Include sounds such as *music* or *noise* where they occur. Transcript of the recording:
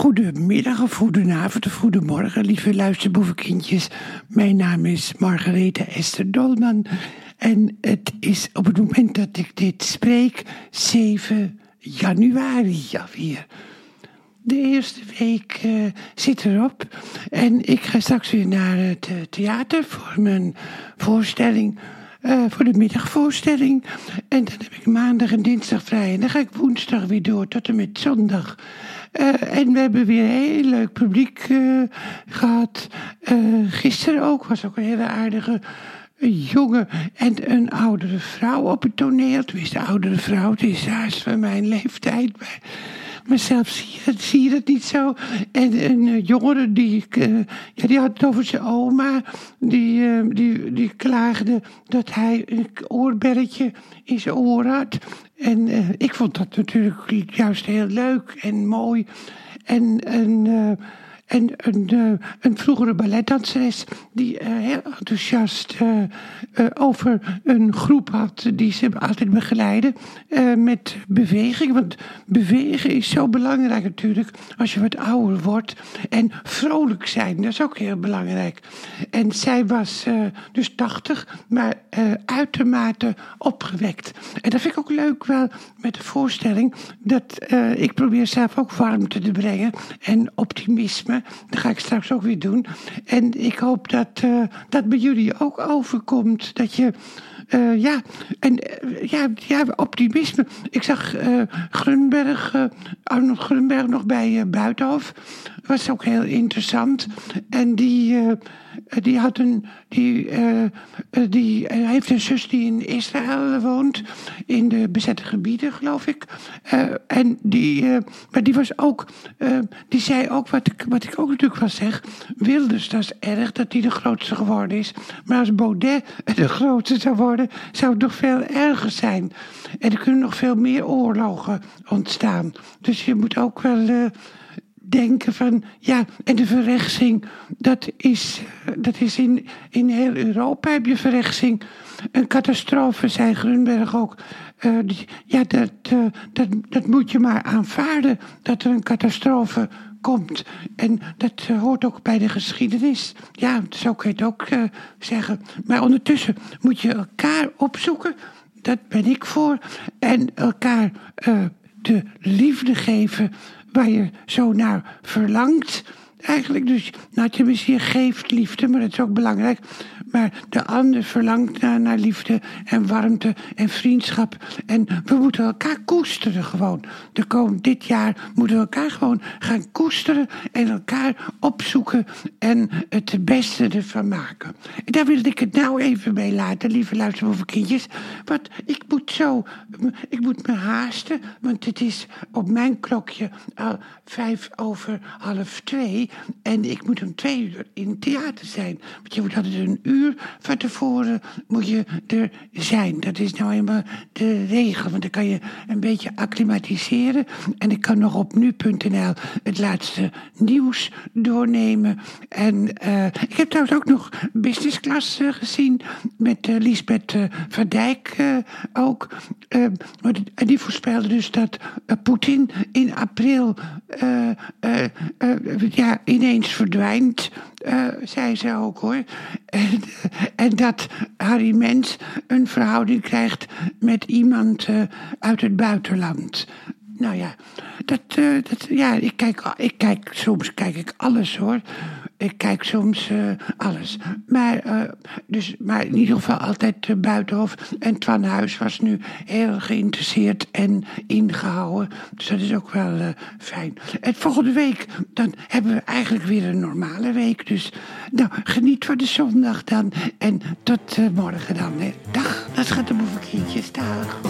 Goedemiddag of goedenavond of goedemorgen, lieve luisterboevenkindjes. Mijn naam is Margarethe Esther Dolman. En het is op het moment dat ik dit spreek 7 januari alweer. De eerste week uh, zit erop en ik ga straks weer naar het uh, theater voor mijn voorstelling. Uh, voor de middagvoorstelling. En dan heb ik maandag en dinsdag vrij. En dan ga ik woensdag weer door tot en met zondag. Uh, en we hebben weer een heel leuk publiek uh, gehad. gisteren ook, was ook een hele aardige jongen en een oudere vrouw op het toneel. Tenminste, de oudere vrouw, het is haast van mijn leeftijd. Maar maar zelf zie je, zie je dat niet zo. En een uh, jongere, die, uh, ja, die had het over zijn oma. Die, uh, die, die klaagde dat hij een oorbelletje in zijn oor had. En ik vond dat natuurlijk juist heel leuk en mooi. En, en en een, uh, een vroegere balletdanseres die uh, heel enthousiast uh, over een groep had die ze altijd begeleiden met beweging. Want bewegen is zo belangrijk natuurlijk als je wat ouder wordt. En vrolijk zijn, dat is ook heel belangrijk. En zij was dus 80, maar uitermate opgewekt. En dat vind ik ook leuk wel met de voorstelling. Dat ik probeer zelf ook warmte te brengen en optimisme. Dat ga ik straks ook weer doen. En ik hoop dat uh, dat bij jullie ook overkomt. Dat je, uh, ja, en uh, ja, ja, optimisme. Ik zag Grunberg, Arnold Grunberg nog bij Buitenhof. Was ook heel interessant. En die eh, die, had een, die, uh, die heeft een zus die in Israël woont, in de bezette gebieden, geloof ik. En die, maar die was ook, die zei ook wat ik, wat ik ook natuurlijk wel zeg. Wilders, dat is erg dat hij de grootste geworden is. Maar als Baudet *laughs* de grootste zou worden, zou het nog veel erger zijn. En er kunnen nog veel meer oorlogen ontstaan. Dus je moet ook wel denken van, ja, en de verrechtsing, dat is, dat is in, in heel Europa heb je verrechtsing. Een catastrofe, zei Grunberg ook. Uh, ja, dat, uh, dat, dat moet je maar aanvaarden, dat er een catastrofe komt. En dat hoort ook bij de geschiedenis. Ja, zo kun je het ook zeggen. Maar ondertussen moet je elkaar opzoeken, dat ben ik voor. En elkaar de liefde geven waar je zo naar verlangt. Eigenlijk dus, nou tenminste, je geeft liefde, maar dat is ook belangrijk. Maar de ander verlangt naar, liefde en warmte en vriendschap. En we moeten elkaar koesteren gewoon. De komend dit jaar moeten we elkaar gewoon gaan koesteren en elkaar opzoeken en het beste ervan maken. En daar wil ik het nou even bij laten, lieve luisterboevenkindjes. Want ik moet zo, ik moet me haasten, want het is op mijn klokje al vijf over half twee. En ik moet om twee uur in het theater zijn. Want je moet altijd een uur van tevoren moet je er zijn. Dat is nou eenmaal de regel, want dan kan je een beetje acclimatiseren. En ik kan nog op nu.nl het laatste nieuws doornemen. En uh, ik heb trouwens ook nog business class uh, gezien met uh, Lisbeth van Dijk ook. en die voorspelde dus dat Poetin in april ja, ineens verdwijnt. zei ze ook hoor. En, en dat Harry Mens een verhouding krijgt met iemand uh, uit het buitenland. Nou ja, dat, dat, ja ik, kijk, ik kijk, soms kijk ik alles hoor. Ik kijk soms uh, alles. Maar, uh, dus, maar in ieder geval altijd uh, Buitenhof. En Twan Huis was nu heel geïnteresseerd en ingehouden. Dus dat is ook wel fijn. En volgende week, dan hebben we eigenlijk weer een normale week. Dus nou, geniet van de zondag dan. En tot morgen dan. Dag, dat gaat de boevenkindjes. Dag.